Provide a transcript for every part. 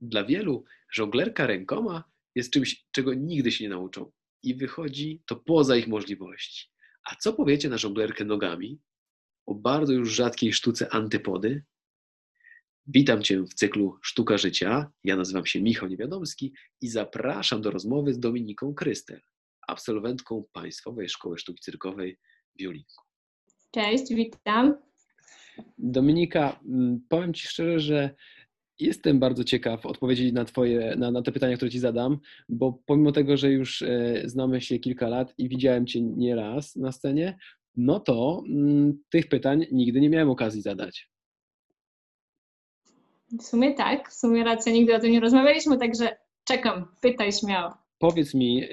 Dla wielu żonglerka rękoma jest czymś, czego nigdy się nie nauczą i wychodzi to poza ich możliwości. A co powiecie na żonglerkę nogami? O bardzo już rzadkiej sztuce antypody? Witam Cię w cyklu Sztuka Życia. Ja nazywam się Michał Niewiadomski i zapraszam do rozmowy z Dominiką Krystel, absolwentką Państwowej Szkoły Sztuki Cyrkowej w Julinku. Cześć, witam. Dominika, mm, powiem Ci szczerze, że jestem bardzo ciekaw odpowiedzi na, twoje, na, na te pytania, które Ci zadam, bo pomimo tego, że już e, znamy się kilka lat i widziałem Cię nieraz na scenie, no to mm, tych pytań nigdy nie miałem okazji zadać. W sumie tak, w sumie racja, nigdy o tym nie rozmawialiśmy, także czekam, pytaj śmiało. Powiedz mi, e,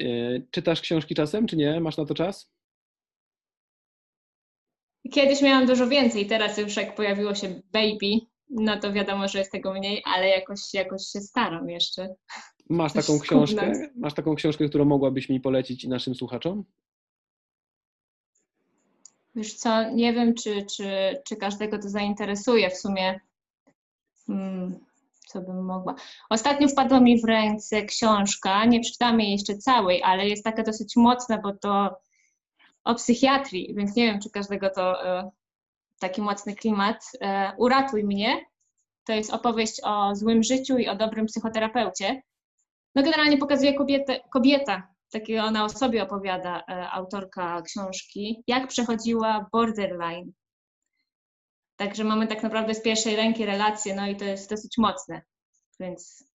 czytasz książki czasem, czy nie? Masz na to czas? Kiedyś miałam dużo więcej, teraz już jak pojawiło się Baby, no to wiadomo, że jest tego mniej, ale jakoś, jakoś się staram jeszcze. Masz taką książkę? Masz taką książkę, którą mogłabyś mi polecić naszym słuchaczom? Wiesz co, nie wiem, czy, czy, czy każdego to zainteresuje w sumie. Hmm, co bym mogła. Ostatnio wpadła mi w ręce książka, nie przeczytałam jej jeszcze całej, ale jest taka dosyć mocna, bo to o psychiatrii, więc nie wiem, czy każdego to e, taki mocny klimat. E, Uratuj mnie. To jest opowieść o złym życiu i o dobrym psychoterapeucie. No generalnie pokazuje kobietę, kobieta, takie ona o sobie opowiada, e, autorka książki, jak przechodziła borderline. Także mamy tak naprawdę z pierwszej ręki relacje, no i to jest dosyć mocne, więc...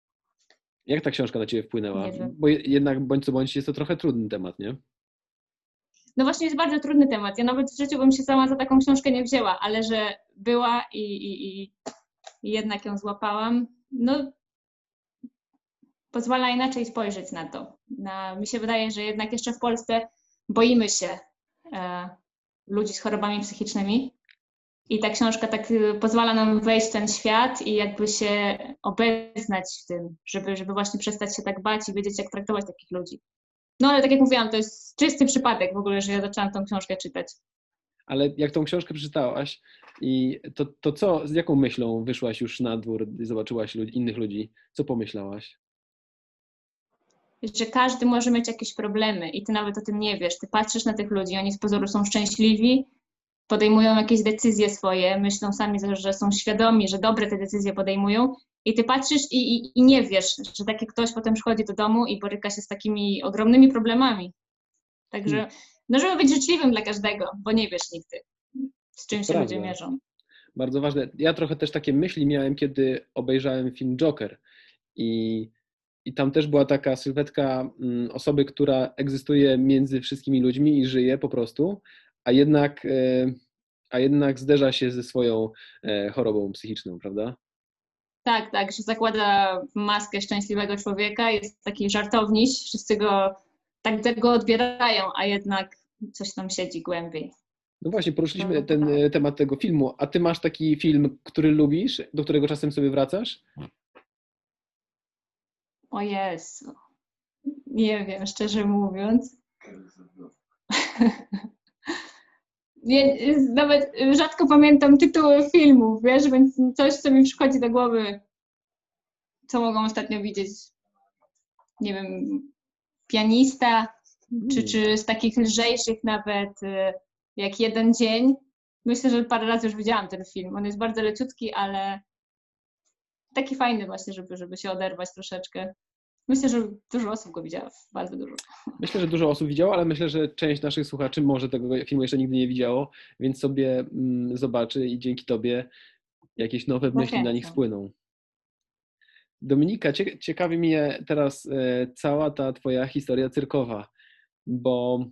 Jak ta książka na Ciebie wpłynęła? Bo jednak bądź co bądź jest to trochę trudny temat, nie? No właśnie jest bardzo trudny temat. Ja nawet w życiu bym się sama za taką książkę nie wzięła, ale że była i, i, i jednak ją złapałam, no pozwala inaczej spojrzeć na to. Na, mi się wydaje, że jednak jeszcze w Polsce boimy się e, ludzi z chorobami psychicznymi i ta książka tak y, pozwala nam wejść w ten świat i jakby się obeznać w tym, żeby, żeby właśnie przestać się tak bać i wiedzieć, jak traktować takich ludzi. No ale tak jak mówiłam, to jest czysty przypadek w ogóle, że ja zaczęłam tą książkę czytać. Ale jak tą książkę przeczytałaś, i to, to co, z jaką myślą wyszłaś już na dwór i zobaczyłaś ludzi, innych ludzi? Co pomyślałaś? Że każdy może mieć jakieś problemy i ty nawet o tym nie wiesz. Ty patrzysz na tych ludzi, oni z pozoru są szczęśliwi, podejmują jakieś decyzje swoje, myślą sami, że są świadomi, że dobre te decyzje podejmują i ty patrzysz i, i, i, nie wiesz, że taki ktoś potem przychodzi do domu i boryka się z takimi ogromnymi problemami. Także, hmm. no żeby być życzliwym dla każdego, bo nie wiesz nigdy, z czym się ludzie mierzą. Bardzo ważne. Ja trochę też takie myśli miałem, kiedy obejrzałem film Joker i, i tam też była taka sylwetka mm, osoby, która egzystuje między wszystkimi ludźmi i żyje po prostu, a jednak, e, a jednak zderza się ze swoją e, chorobą psychiczną, prawda? Tak, tak, że zakłada maskę szczęśliwego człowieka, jest taki żartowniś, wszyscy go tak tego odbierają, a jednak coś tam siedzi głębiej. No właśnie, poruszyliśmy ten tak. temat tego filmu, a ty masz taki film, który lubisz, do którego czasem sobie wracasz? O Jezu, nie wiem, szczerze mówiąc. nawet rzadko pamiętam tytuły filmów, wiesz, więc coś, co mi przychodzi do głowy, co mogą ostatnio widzieć, nie wiem, pianista, czy, hmm. czy z takich lżejszych nawet, y, jak Jeden Dzień. Myślę, że parę razy już widziałam ten film. On jest bardzo leciutki, ale taki fajny właśnie, żeby, żeby się oderwać troszeczkę. Myślę, że dużo osób go widziało, bardzo dużo. Myślę, że dużo osób widziało, ale myślę, że część naszych słuchaczy może tego filmu jeszcze nigdy nie widziało, więc sobie mm, zobaczy i dzięki Tobie jakieś nowe myśli na nich spłyną. Dominika, ciekawi mnie teraz e, cała ta Twoja historia cyrkowa, bo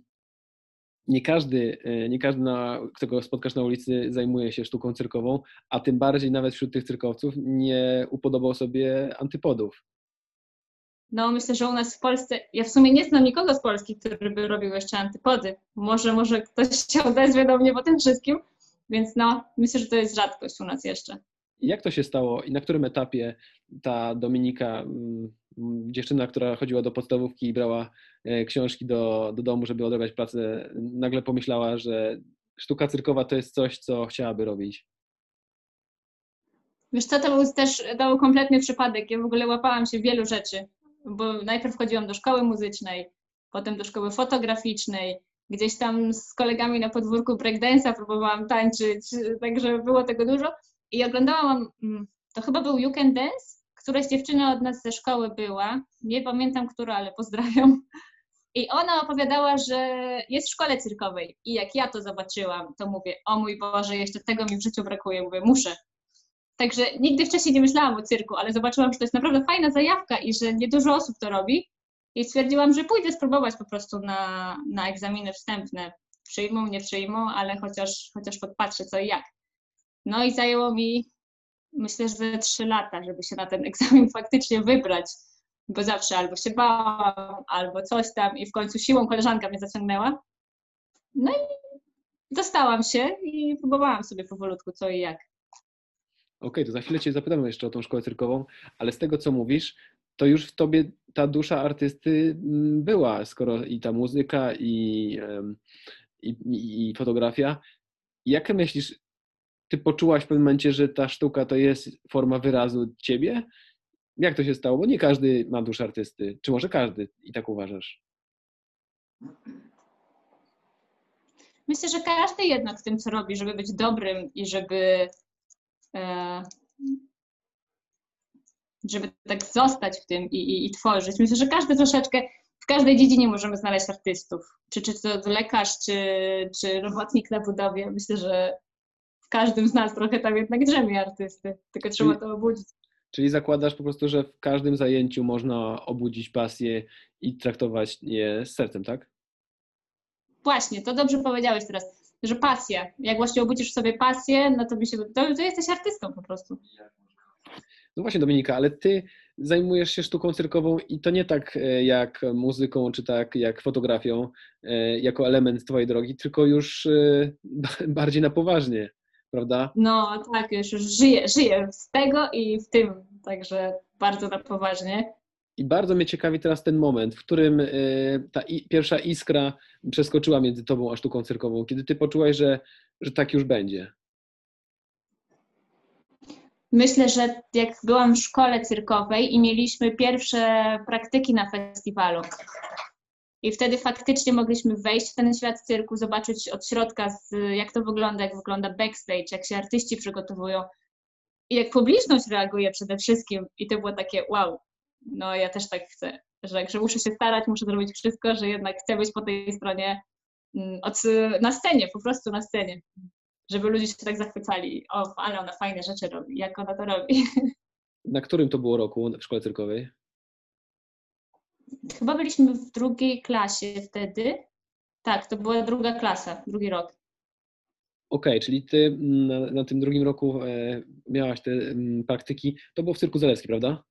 nie każdy, e, nie każdy na, którego spotkasz na ulicy, zajmuje się sztuką cyrkową, a tym bardziej nawet wśród tych cyrkowców nie upodobał sobie antypodów. No myślę, że u nas w Polsce, ja w sumie nie znam nikogo z Polski, który by robił jeszcze antypody. Może, może ktoś się odezwie do mnie po tym wszystkim, więc no myślę, że to jest rzadkość u nas jeszcze. Jak to się stało i na którym etapie ta Dominika, mm, dziewczyna, która chodziła do podstawówki i brała e, książki do, do domu, żeby odebrać pracę, nagle pomyślała, że sztuka cyrkowa to jest coś, co chciałaby robić? Wiesz co, to był też to był kompletny przypadek. Ja w ogóle łapałam się wielu rzeczy, bo najpierw chodziłam do szkoły muzycznej, potem do szkoły fotograficznej, gdzieś tam z kolegami na podwórku breakdance'a próbowałam tańczyć, także było tego dużo. I oglądałam, mm, to chyba był You Can Dance, któraś dziewczyna od nas ze szkoły była, nie pamiętam która, ale pozdrawiam. I ona opowiadała, że jest w szkole cyrkowej. I jak ja to zobaczyłam, to mówię, o mój Boże, jeszcze tego mi w życiu brakuje. Mówię, muszę. Także nigdy wcześniej nie myślałam o cyrku, ale zobaczyłam, że to jest naprawdę fajna zajawka i że niedużo osób to robi. I stwierdziłam, że pójdę spróbować po prostu na, na egzaminy wstępne. Przyjmą, nie przyjmą, ale chociaż, chociaż podpatrzę co i jak. No i zajęło mi, myślę, że trzy lata, żeby się na ten egzamin faktycznie wybrać, bo zawsze albo się bałam, albo coś tam i w końcu siłą koleżanka mnie zaciągnęła. No i dostałam się i próbowałam sobie powolutku co i jak. Okay, to za chwilę Cię zapytam jeszcze o tą szkołę cyrkową, ale z tego, co mówisz, to już w Tobie ta dusza artysty mm, była, skoro i ta muzyka, i, i, i fotografia. Jak myślisz, Ty poczułaś w pewnym momencie, że ta sztuka to jest forma wyrazu Ciebie? Jak to się stało? Bo nie każdy ma duszę artysty. Czy może każdy i tak uważasz? Myślę, że każdy jednak w tym, co robi, żeby być dobrym i żeby żeby tak zostać w tym i, i, i, tworzyć. Myślę, że każdy troszeczkę, w każdej dziedzinie możemy znaleźć artystów. Czy, czy to lekarz, czy, czy robotnik na budowie. Myślę, że w każdym z nas trochę tam jednak drzemie artysty, tylko trzeba to obudzić. Czyli zakładasz po prostu, że w każdym zajęciu można obudzić pasję i traktować je z sercem, tak? Właśnie, to dobrze powiedziałeś teraz że pasja. Jak właśnie obudzisz sobie pasję, no to, by się, to, to jesteś artystą po prostu. No właśnie Dominika, ale ty zajmujesz się sztuką cyrkową i to nie tak e, jak muzyką, czy tak jak fotografią, e, jako element twojej drogi, tylko już e, bardziej na poważnie, prawda? No tak, już, już żyję, żyję z tego i w tym, także bardzo na poważnie. I bardzo mnie ciekawi teraz ten moment, w którym e, ta pierwsza iskra przeskoczyła między tobą a sztuką cyrkową, kiedy ty poczułaś, że, że tak już będzie. Myślę, że jak byłam w szkole cyrkowej i mieliśmy pierwsze praktyki na festiwalu. I wtedy faktycznie mogliśmy wejść w ten świat cyrku, zobaczyć od środka, jak to wygląda, jak wygląda backstage, jak się artyści przygotowują i jak publiczność reaguje przede wszystkim. I to było takie wow, no ja też tak chcę, że, że muszę się starać, muszę zrobić wszystko, że jednak chcę być po tej stronie mm, od, na scenie, po prostu na scenie, żeby ludzie się tak zachwycali, o, ale ona fajne rzeczy robi, jak ona to robi. Na którym to było roku w szkole cyrkowej? Chyba byliśmy w drugiej klasie wtedy. Tak, to była druga klasa, drugi rok. Okej, okay, czyli ty na, na, tym drugim roku e, miałaś te m, mm, praktyki. To było w Cyrku Zalewski, prawda?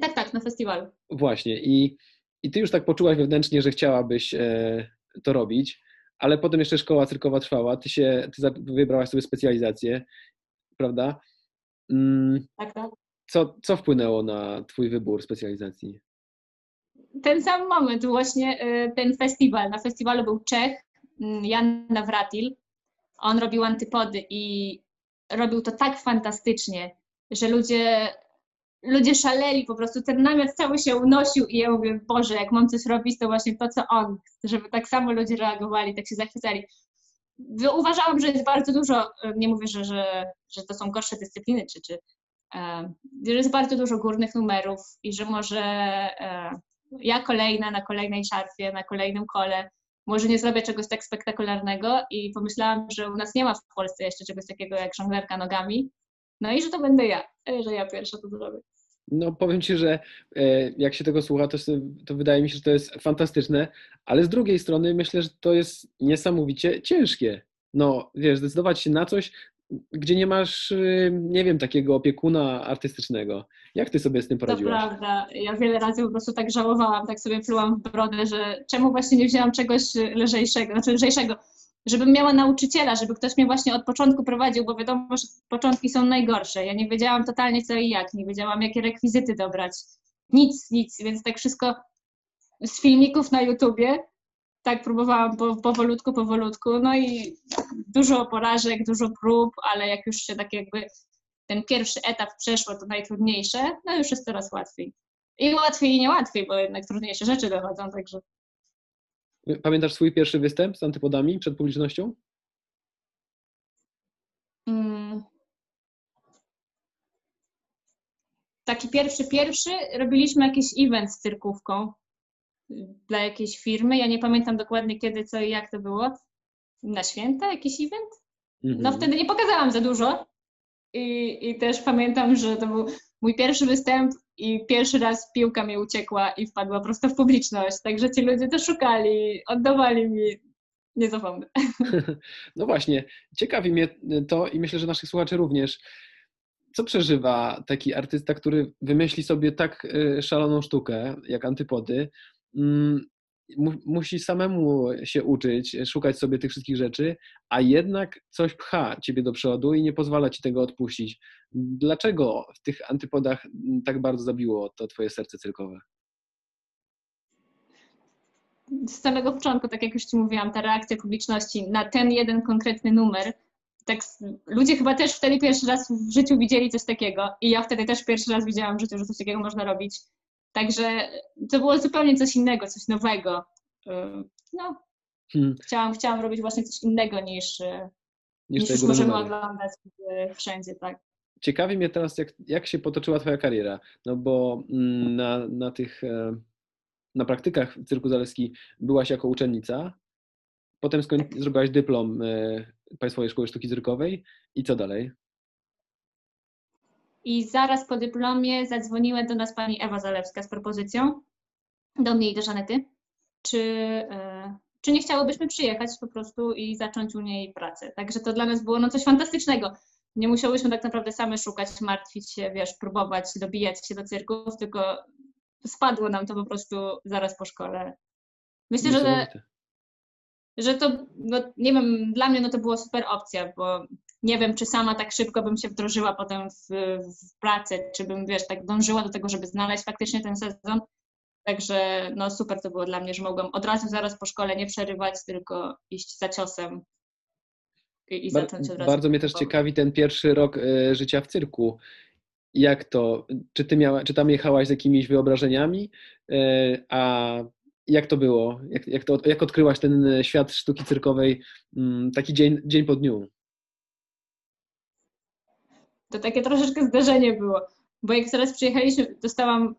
Tak, tak, na festiwalu. Właśnie. I, i ty już tak poczułaś wewnętrznie, że chciałabyś e, to robić, ale potem jeszcze szkoła cyrkowa trwała. Ty się ty wybrałaś sobie specjalizację, prawda? Mm, tak, tak. Co, co wpłynęło na Twój wybór specjalizacji? Ten sam moment, właśnie e, ten festiwal. Na festiwalu był Czech, mm, Jan Nawratil. On robił antypody i robił to tak fantastycznie, że ludzie ludzie szaleli, po prostu ten namiot cały się unosił i ja mówię, Boże, jak mam coś robić, to właśnie to, co on, żeby tak samo ludzie reagowali, tak się zachwycali. Uważałam, że jest bardzo dużo, nie mówię, że, że, że to są gorsze dyscypliny, czy, czy e, że jest bardzo dużo górnych numerów i że może e, ja kolejna na kolejnej szarfie, na kolejnym kole, może nie zrobię czegoś tak spektakularnego i pomyślałam, że u nas nie ma w Polsce jeszcze czegoś takiego jak żonglerka nogami, no i że to będę ja, e, że ja pierwsza to zrobię. No powiem Ci, że e, jak się tego słucha, to, to wydaje mi się, że to jest fantastyczne, ale z drugiej strony myślę, że to jest niesamowicie ciężkie. No wiesz, zdecydować się na coś, gdzie nie masz, y, nie wiem, takiego opiekuna artystycznego. Jak ty sobie z tym poradziłaś? To prawda. Ja wiele razy po prostu tak żałowałam, tak sobie plułam w brodę, że czemu właśnie nie wzięłam czegoś lżejszego, znaczy lżejszego, żebym miała nauczyciela, żeby ktoś mnie właśnie od początku prowadził, bo wiadomo, że początki są najgorsze. Ja nie wiedziałam totalnie co i jak, nie wiedziałam jakie rekwizyty dobrać. Nic, nic, więc tak wszystko z filmików na YouTubie, tak próbowałam po, powolutku, powolutku, no i dużo porażek, dużo prób, ale jak już się tak jakby ten pierwszy etap przeszło, to najtrudniejsze, no już jest coraz łatwiej. I łatwiej i niełatwiej, bo jednak trudniejsze rzeczy dochodzą, także. Pamiętasz swój pierwszy występ z antypodami przed publicznością? Hmm. Taki pierwszy, pierwszy robiliśmy jakiś event z cyrkówką dla jakiejś firmy. Ja nie pamiętam dokładnie kiedy, co i jak to było. Na święta jakiś event? No mhm. wtedy nie pokazałam za dużo. I, I też pamiętam, że to był mój pierwszy występ i pierwszy raz piłka mi uciekła i wpadła prosto w publiczność. Także ci ludzie to szukali, oddawali mi. Nie zapomnę. No właśnie, ciekawi mnie to i myślę, że naszych słuchaczy również. Co przeżywa taki artysta, który wymyśli sobie tak y, szaloną sztukę jak antypody, mm, musi samemu się uczyć, szukać sobie tych wszystkich rzeczy, a jednak coś pcha ciebie do przodu i nie pozwala ci tego odpuścić. Dlaczego w tych antypodach tak bardzo zabiło to twoje serce cyrkowe? Z samego początku, tak jak już ci mówiłam, ta reakcja publiczności na ten jeden konkretny numer, tak ludzie chyba też wtedy pierwszy raz w życiu widzieli coś takiego i ja wtedy też pierwszy raz widziałam w życiu, że coś takiego można robić Także to było zupełnie coś innego, coś nowego. No, hmm. chciałam, chciałam robić właśnie coś innego niż, niż, niż już możemy oglądać wszędzie, tak. Ciekawi mnie teraz, jak, jak się potoczyła Twoja kariera, no bo mm, na, na tych, e, na praktykach w Cyrku Zaleski byłaś jako uczennica, potem skoń, tak. zrobiłaś dyplom e, Państwowej Szkoły Sztuki Cyrkowej i co dalej? I zaraz po dyplomie zadzwoniła do nas pani Ewa Zalewska z propozycją, do mnie i do Żanety, czy, e, czy nie chciałybyśmy przyjechać po prostu i zacząć u niej pracę. Także to dla nas było no coś fantastycznego. Nie musiałyśmy tak naprawdę same szukać, martwić się, wiesz, próbować dobijać się do cyrków, tylko spadło nam to po prostu zaraz po szkole. Myślę, że, że to, no, nie wiem, dla mnie no to była super opcja, bo nie wiem, czy sama tak szybko bym się wdrożyła potem w, w pracę, czy bym, wiesz, tak dążyła do tego, żeby znaleźć faktycznie ten sezon. Także no super to było dla mnie, że mogłam od razu zaraz po szkole nie przerywać, tylko iść za ciosem i, i zacząć od razu. Bardzo mnie też ciekawi ten pierwszy rok y, życia w cyrku. Jak to? Czy ty miała, czy tam jechałaś z jakimiś wyobrażeniami? Y, a jak to było? Jak, jak, to, jak odkryłaś ten świat sztuki cyrkowej y, taki dzień, dzień po dniu? To takie troszeczkę zdarzenie było, bo jak zaraz przyjechaliśmy, dostałam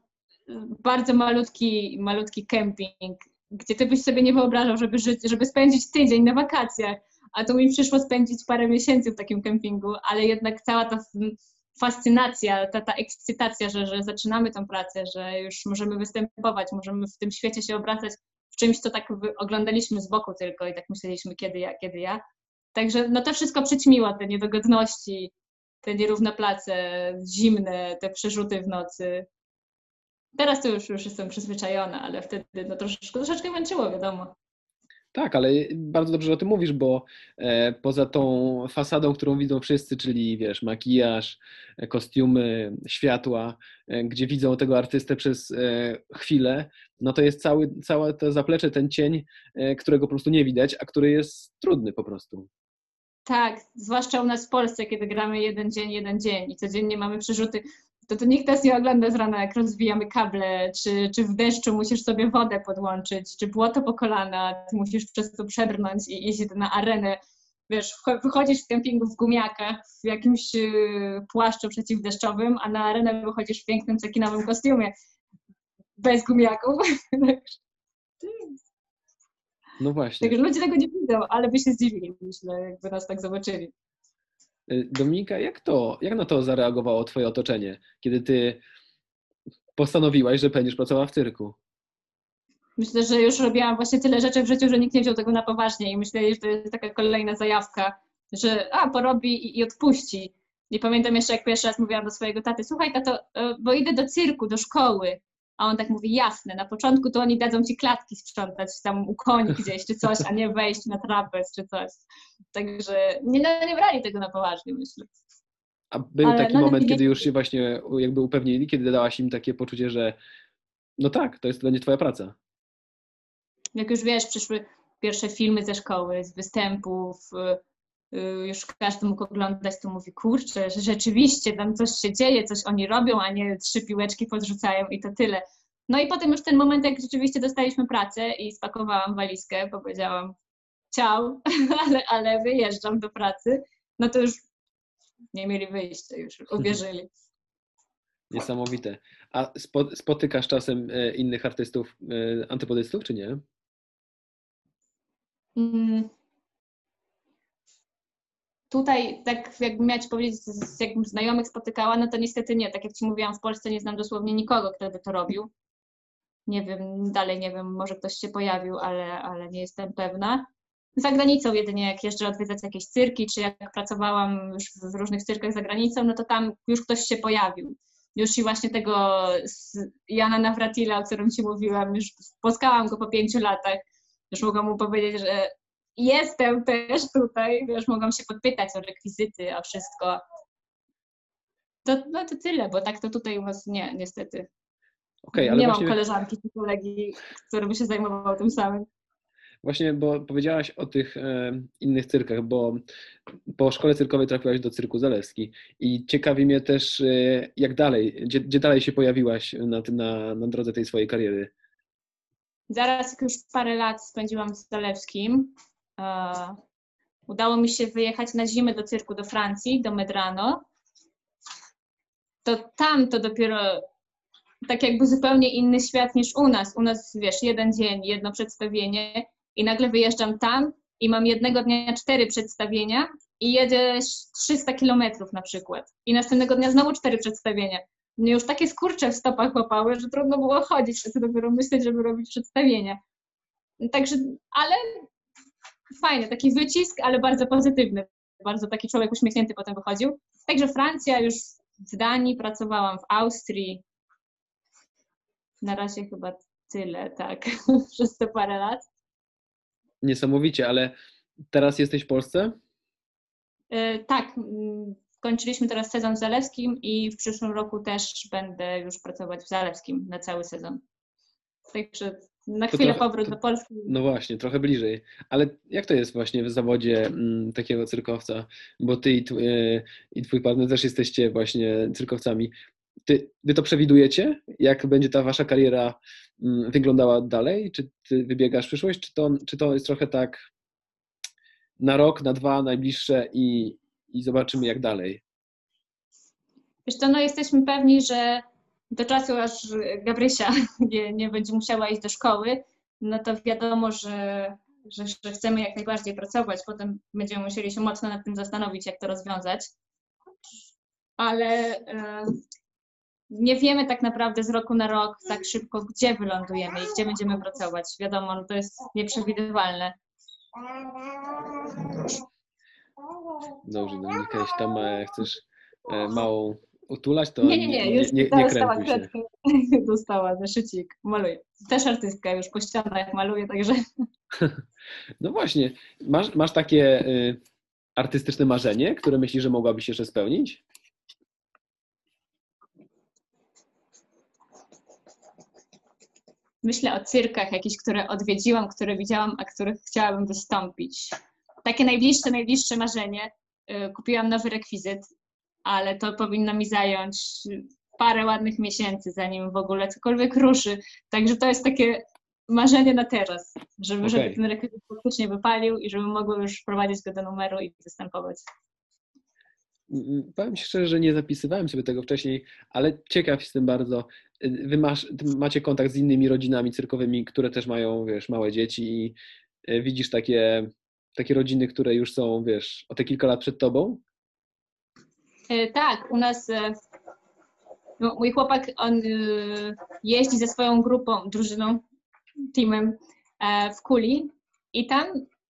bardzo malutki, malutki kemping, gdzie ty byś sobie nie wyobrażał, żeby żyć, żeby spędzić tydzień na wakacjach, a to mi przyszło spędzić parę miesięcy w takim kempingu, ale jednak cała ta fascynacja, ta, ta ekscytacja, że, że zaczynamy tę pracę, że już możemy występować, możemy w tym świecie się obracać w czymś, co tak oglądaliśmy z boku tylko i tak myśleliśmy, kiedy ja, kiedy ja. Także no to wszystko przyćmiło, te niedogodności, te nierówne place, zimne, te przerzuty w nocy. Teraz to już, już jestem przyzwyczajona, ale wtedy no, troszeczkę, troszeczkę męczyło, wiadomo. Tak, ale bardzo dobrze o tym mówisz, bo e, poza tą fasadą, którą widzą wszyscy, czyli wiesz, makijaż, e, kostiumy, światła, e, gdzie widzą tego artystę przez chwilę, no to jest cały, całe to zaplecze, ten cień, którego po prostu nie widać, a który jest trudny po prostu. Tak, zwłaszcza u nas w Polsce, kiedy gramy jeden dzień, jeden dzień i codziennie mamy przerzuty, to, to nikt nas nie ogląda z rana, jak rozwijamy kable, czy, czy w deszczu musisz sobie wodę podłączyć, czy błoto po kolana, ty musisz przez to przebrnąć i iść na arenę. Wiesz, wychodzisz w kempingu w gumiakach, w jakimś y, płaszczu przeciwdeszczowym, a na arenę wychodzisz w pięknym cekinowym kostiumie, bez gumiaków. No właśnie. Także ludzie tego nie widzą, ale by się zdziwili, myślę, jakby nas tak zobaczyli. Y, Dominika, jak to, jak na to zareagowało Twoje otoczenie, kiedy Ty postanowiłaś, że będziesz pracowała w cyrku? Myślę, że już robiłam właśnie tyle rzeczy w życiu, że nikt nie wziął tego na poważnie i myśleli, że to jest taka kolejna zajawka, że a, porobi i, i odpuści. Nie pamiętam jeszcze, jak pierwszy raz mówiłam do swojego taty, słuchaj tato, y, bo idę do cyrku, do szkoły. A on tak mówi, jasne, na początku to oni dadzą ci klatki sprzątać, tam u koni gdzieś czy coś, a nie wejść na trapez czy coś. Także nie, no, nie brali tego na poważnie, myślę. A był Ale taki moment, kiedy już się właśnie jakby upewnili, kiedy dałaś im takie poczucie, że no tak, to jest to będzie twoja praca. Jak już wiesz, przyszły pierwsze filmy ze szkoły, z występów, y, już każdy mógł oglądać, to mówi, kurczę, że rzeczywiście tam coś się dzieje, coś oni robią, a nie trzy piłeczki podrzucają i to tyle. No i potem już ten moment, jak rzeczywiście dostaliśmy pracę i spakowałam walizkę, powiedziałam ciao, ale, ale wyjeżdżam do pracy, no to już nie mieli wyjścia, już uwierzyli. Niesamowite. A spotykasz czasem e, innych artystów, e, antypodystów, czy nie? Mm. Tutaj, tak jakbym miała Ci powiedzieć, jakbym znajomych spotykała, no to niestety nie. Tak jak Ci mówiłam, w Polsce nie znam dosłownie nikogo, kto by to robił. Nie wiem, dalej nie wiem, może ktoś się pojawił, ale, ale nie jestem pewna. Za granicą jedynie, jak jeżdżę odwiedzać jakieś cyrki, czy jak pracowałam już w różnych cyrkach za granicą, no to tam już ktoś się pojawił już i właśnie tego Jana Nawratila, o którym Ci mówiłam, już spotkałam go po pięciu latach, już mogłam mu powiedzieć, że jestem też tutaj, wiesz, mogłam się podpytać o rekwizyty, o wszystko. To, no to tyle, bo tak to tutaj u Was nie, niestety. Okay, nie właśnie... mam koleżanki czy kolegi, który by się zajmował tym samym. Właśnie, bo powiedziałaś o tych e, innych cyrkach, bo po szkole cyrkowej trafiłaś do cyrku Zalewski i ciekawi mnie też, e, jak dalej, gdzie, gdzie, dalej się pojawiłaś na, na, na drodze tej swojej kariery? Zaraz już parę lat spędziłam z Zalewskim. Udało mi się wyjechać na zimę do cyrku do Francji, do Medrano. To tam to dopiero tak jakby zupełnie inny świat niż u nas. U nas, wiesz, jeden dzień, jedno przedstawienie i nagle wyjeżdżam tam i mam jednego dnia cztery przedstawienia i jedziesz 300 kilometrów na przykład. I następnego dnia znowu cztery przedstawienia. Mnie już takie skurcze w stopach łapały, że trudno było chodzić, a dopiero myśleć, żeby robić przedstawienia. Także, ale fajny, taki wycisk, ale bardzo pozytywny. Bardzo taki człowiek uśmiechnięty potem wychodził. Także Francja, już w Danii pracowałam, w Austrii. Na razie chyba tyle, tak, przez te parę lat niesamowicie, ale teraz jesteś w Polsce? Yy, tak, skończyliśmy teraz sezon w Zalewskim i w przyszłym roku też będę już pracować w Zalewskim na cały sezon. Także na chwilę trochę, powrót to, do Polski. No właśnie, trochę bliżej. Ale jak to jest właśnie w zawodzie m, takiego cyrkowca? Bo ty i, twój, e, i twój partner też jesteście właśnie cyrkowcami. Ty, wy to przewidujecie? Jak będzie ta wasza kariera mm, wyglądała dalej? Czy ty wybiegasz w przyszłość? Czy to, czy to jest trochę tak na rok, na dwa najbliższe i, i zobaczymy jak dalej? Wiesz co, no jesteśmy pewni, że do czasu, aż Gabrysia nie, nie będzie musiała iść do szkoły, no to wiadomo, że, że, że chcemy jak najbardziej pracować. Potem będziemy musieli się mocno nad tym zastanowić, jak to rozwiązać. Ale e, nie wiemy tak naprawdę z roku na rok tak szybko, gdzie wylądujemy i gdzie będziemy pracować. Wiadomo, no to jest nieprzewidywalne. Dobrze, Dominika, jeśli tam e, chcesz e, małą utulać, to nie, nie, nie, już nie, nie, nie dostała kredkę, dostała zeszycik, maluje. Też artystka już po ścianach maluje, także... No właśnie, masz, masz takie y, artystyczne marzenie, które myślisz, że mogłabyś jeszcze spełnić? myślę o cyrkach jakichś, które odwiedziłam, które widziałam, a których chciałabym wystąpić. Takie najbliższe, najbliższe marzenie. Y, kupiłam nowy rekwizyt, ale to powinno mi zająć parę ładnych miesięcy, zanim w ogóle cokolwiek ruszy. Także to jest takie marzenie na teraz, żeby, okay. żeby ten rekwizyt faktycznie wypalił i żeby mogły już wprowadzić go do numeru i występować. Powiem Ci szczerze, że nie zapisywałem sobie tego wcześniej, ale ciekaw jestem bardzo. Wy masz, macie kontakt z innymi rodzinami cyrkowymi, które też mają, wiesz, małe dzieci i e, widzisz takie, takie rodziny, które już są, wiesz, o te kilka lat przed Tobą? E, tak, u nas e, no, mój chłopak, on jeździ ze swoją grupą, drużyną, teamem w Kuli i tam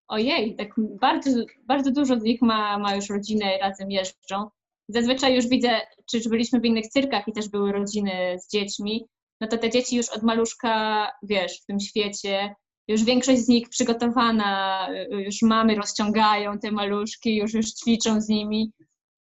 ojej, tak bardzo, bardzo dużo z nich ma, ma już rodzinę, razem jeżdżą. Zazwyczaj już widzę, czy byliśmy w innych cyrkach i też były rodziny z dziećmi, no to te dzieci już od maluszka, wiesz, w tym świecie, już większość z nich przygotowana, już mamy rozciągają te maluszki, już już ćwiczą z nimi.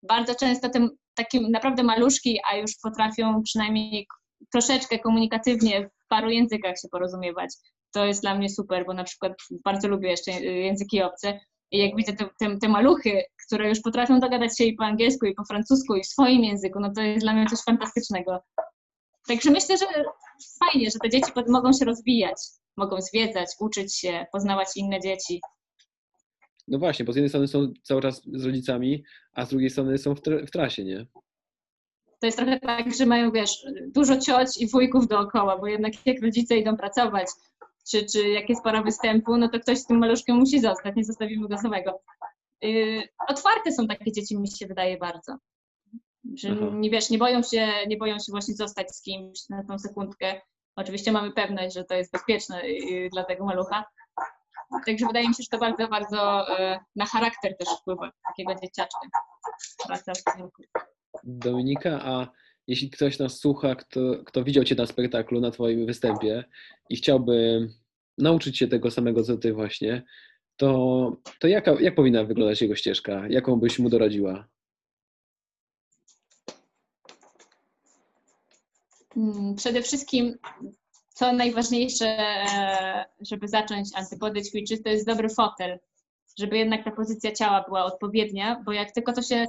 Bardzo często te takie naprawdę maluszki, a już potrafią przynajmniej troszeczkę komunikatywnie w paru językach się porozumiewać to jest dla mnie super, bo na przykład bardzo lubię jeszcze języki obce I jak widzę te, te, te, maluchy, które już potrafią dogadać się i po angielsku, i po francusku, i w swoim języku, no to jest dla mnie coś fantastycznego. Także myślę, że fajnie, że te dzieci mogą się rozwijać, mogą zwiedzać, uczyć się, poznawać inne dzieci. No właśnie, bo z jednej strony są cały czas z rodzicami, a z drugiej strony są w, w trasie, nie? To jest trochę tak, że mają, wiesz, dużo cioć i wujków dookoła, bo jednak jak rodzice idą pracować, czy, czy jak jest pora występu, no to ktoś z tym maluszkiem musi zostać, nie zostawimy go samego. Yy, otwarte są takie dzieci, mi się wydaje bardzo. Że nie wiesz, nie boją, się, nie boją się właśnie zostać z kimś na tą sekundkę. Oczywiście mamy pewność, że to jest bezpieczne yy, dla tego malucha. Także wydaje mi się, że to bardzo, bardzo yy, na charakter też wpływa takiego dzieciaczka. Praca w Dominika, a jeśli ktoś nas słucha, kto, kto widział Cię na spektaklu, na Twoim występie i chciałby nauczyć się tego samego, co Ty właśnie, to, to jaka, jak powinna wyglądać jego ścieżka? Jaką byś mu doradziła? Hmm, przede wszystkim, co najważniejsze, żeby zacząć antypody ćwiczyć, to jest dobry fotel, żeby jednak ta pozycja ciała była odpowiednia, bo jak tylko to się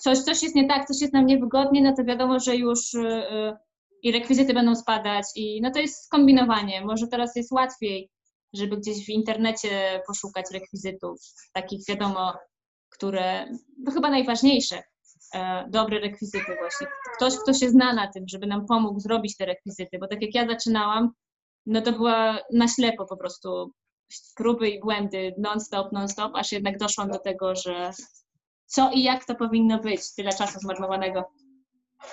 coś, coś jest nie tak, coś jest nam niewygodnie, no to wiadomo, że już y, y, i rekwizyty będą spadać i no to jest skombinowanie. Może teraz jest łatwiej, żeby gdzieś w internecie poszukać rekwizytów, takich wiadomo, które, no chyba najważniejsze, dobre rekwizyty właśnie. Ktoś, kto się zna na tym, żeby nam pomógł zrobić te rekwizyty, bo tak jak ja zaczynałam, no to była na ślepo po prostu próby i błędy non-stop, non-stop, aż jednak doszłam do tego, że co i jak to powinno być, tyle czasu zmarnowanego.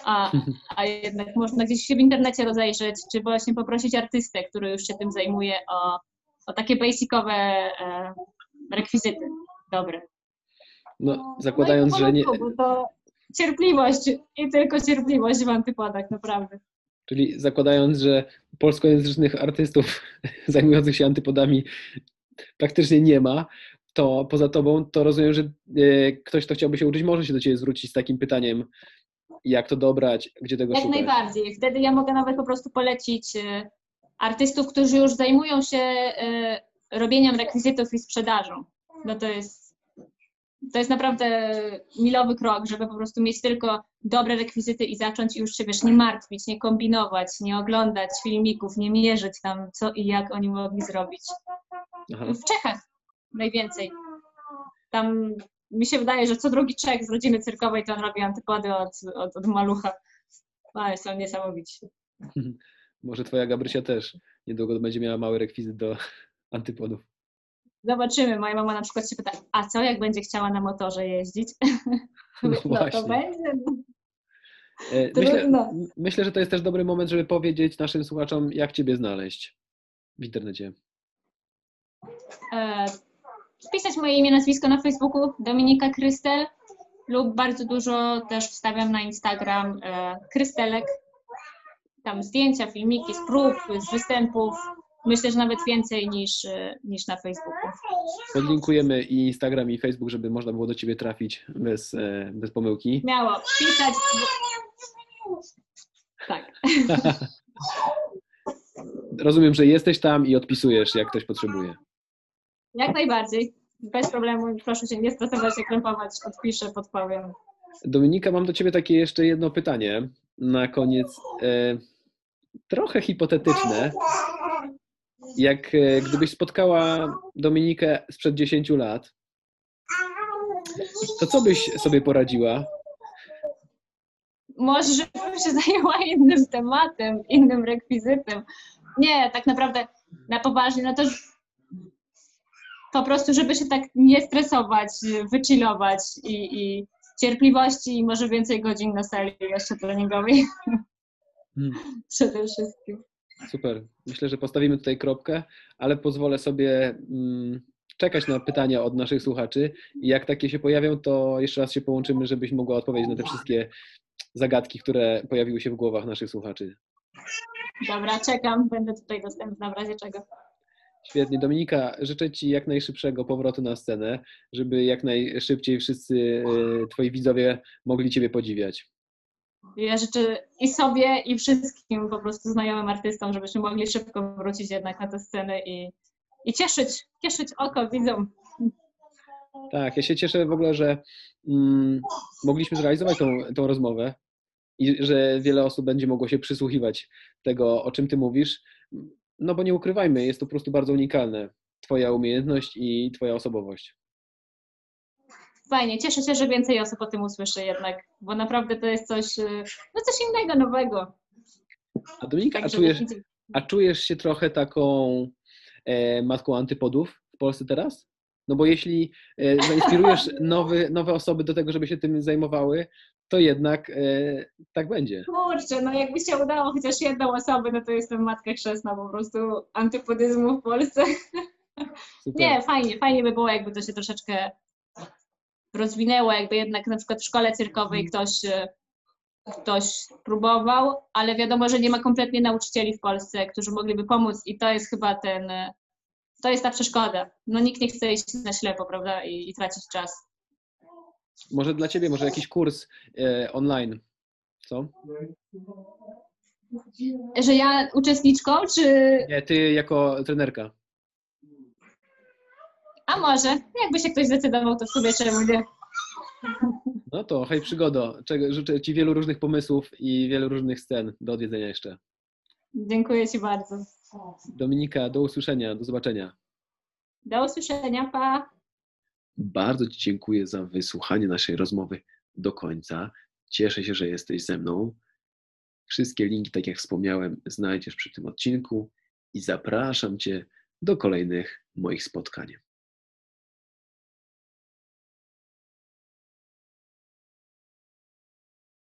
A, a jednak można gdzieś się w internecie rozejrzeć, czy właśnie poprosić artystę, który już się tym zajmuje, o, o takie basicowe e, rekwizyty dobre. No, zakładając, no że nie. To cierpliwość i tylko cierpliwość w antypodach, naprawdę. Czyli zakładając, że polskojęzycznych artystów zajmujących się antypodami praktycznie nie ma, to poza tobą, to rozumiem, że e, ktoś, kto chciałby się uczyć, może się do ciebie zwrócić z takim pytaniem, jak to dobrać, gdzie tego jak szukać. Jak najbardziej. Wtedy ja mogę nawet po prostu polecić e, artystów, którzy już zajmują się e, robieniem rekwizytów i sprzedażą. No to jest, to jest naprawdę milowy krok, żeby po prostu mieć tylko dobre rekwizyty i zacząć już się, wiesz, nie martwić, nie kombinować, nie oglądać filmików, nie mierzyć tam, co i jak oni mogli zrobić. Aha. W Czechach najwięcej. Tam mi się wydaje, że co drugi Czech z rodziny cyrkowej to on robi antypody od, od, od malucha. No, są niesamowici. Może twoja Gabrysia też niedługo będzie miała mały rekwizyt do antypodów. Zobaczymy. Moja mama na przykład się pyta, a co jak będzie chciała na motorze jeździć? No, no to będzie. E, myślę, myślę, że to jest też dobry moment, żeby powiedzieć naszym słuchaczom, jak Ciebie znaleźć w internecie. E, wpisać moje imię, nazwisko na Facebooku, Dominika Krystel lub bardzo dużo też wstawiam na Instagram e, Krystelek. Tam zdjęcia, filmiki z prób, z występów. Myślę, że nawet więcej niż, e, niż na Facebooku. Podlinkujemy i Instagram, i Facebook, żeby można było do Ciebie trafić bez, e, bez pomyłki. Miało. Pisać. Tak. Rozumiem, że jesteś tam i odpisujesz, jak ktoś potrzebuje. Jak najbardziej. Bez problemu. Proszę się nie stresować, nie krępować. Odpiszę, podpowiem. Dominika, mam do Ciebie takie jeszcze jedno pytanie na koniec. E, trochę hipotetyczne. Jak e, gdybyś spotkała Dominikę sprzed 10 lat, to co byś sobie poradziła? Może, żebym się zajęła innym tematem, innym rekwizytem. Nie, tak naprawdę na poważnie, no to po prostu, żeby się tak nie stresować, wychillować i, i cierpliwości i może więcej godzin na sali jeszcze treningowej. Hmm. Przede wszystkim. Super. Myślę, że postawimy tutaj kropkę, ale pozwolę sobie mm, czekać na pytania od naszych słuchaczy i jak takie się pojawią, to jeszcze raz się połączymy, żebyś mogła odpowiedzieć na te wszystkie zagadki, które pojawiły się w głowach naszych słuchaczy. Dobra, czekam. Będę tutaj dostępna w razie czego. Świetnie. Dominika, życzę Ci jak najszybszego powrotu na scenę, żeby jak najszybciej wszyscy e, Twoi widzowie mogli Ciebie podziwiać. Ja życzę i sobie, i wszystkim po prostu znajomym artystom, żebyśmy mogli szybko wrócić jednak na tę scenę i, i cieszyć, cieszyć oko widzom. Tak, ja się cieszę w ogóle, że mm, mogliśmy zrealizować tą, tą rozmowę i że wiele osób będzie mogło się przysłuchiwać tego, o czym ty mówisz. No bo nie ukrywajmy, jest to po prostu bardzo unikalne. Twoja umiejętność i Twoja osobowość. Fajnie, cieszę się, że więcej osób o tym usłyszy jednak, bo naprawdę to jest coś, y, no coś innego, nowego. A Dominika, a czujesz, a czujesz się trochę taką e, matką antypodów w Polsce teraz? No bo jeśli e, zainspirujesz nowy, nowe osoby do tego, żeby się tym zajmowały, to jednak e, tak będzie. Kurczę, no jakby się udało chociaż jedną osobę, no to jestem matka chrzestna po prostu antypodyzmu w Polsce. Super. Nie, fajnie, fajnie by było, jakby to się troszeczkę rozwinęło, jakby jednak na przykład w szkole cyrkowej ktoś, e, ktoś próbował, ale wiadomo, że nie ma kompletnie nauczycieli w Polsce, którzy mogliby pomóc i to jest chyba ten, e, to jest ta przeszkoda. No nikt nie chce iść na ślepo, prawda, i, i tracić czas. Może dla Ciebie, może jakiś kurs e, online, co? Że ja uczestniczką, czy... Nie, Ty jako trenerka. A może, jakby się ktoś zdecydował, to w sobie czemu nie. No to hej przygodo. Życzę Ci wielu różnych pomysłów i wielu różnych scen do odwiedzenia jeszcze. Dziękuję Ci bardzo. Dominika, do usłyszenia, do zobaczenia. Do usłyszenia, pa. Bardzo Ci dziękuję za wysłuchanie naszej rozmowy do końca. Cieszę się, że jesteś ze mną. Wszystkie linki, tak jak wspomniałem, znajdziesz przy tym odcinku i zapraszam Cię do kolejnych moich spotkań.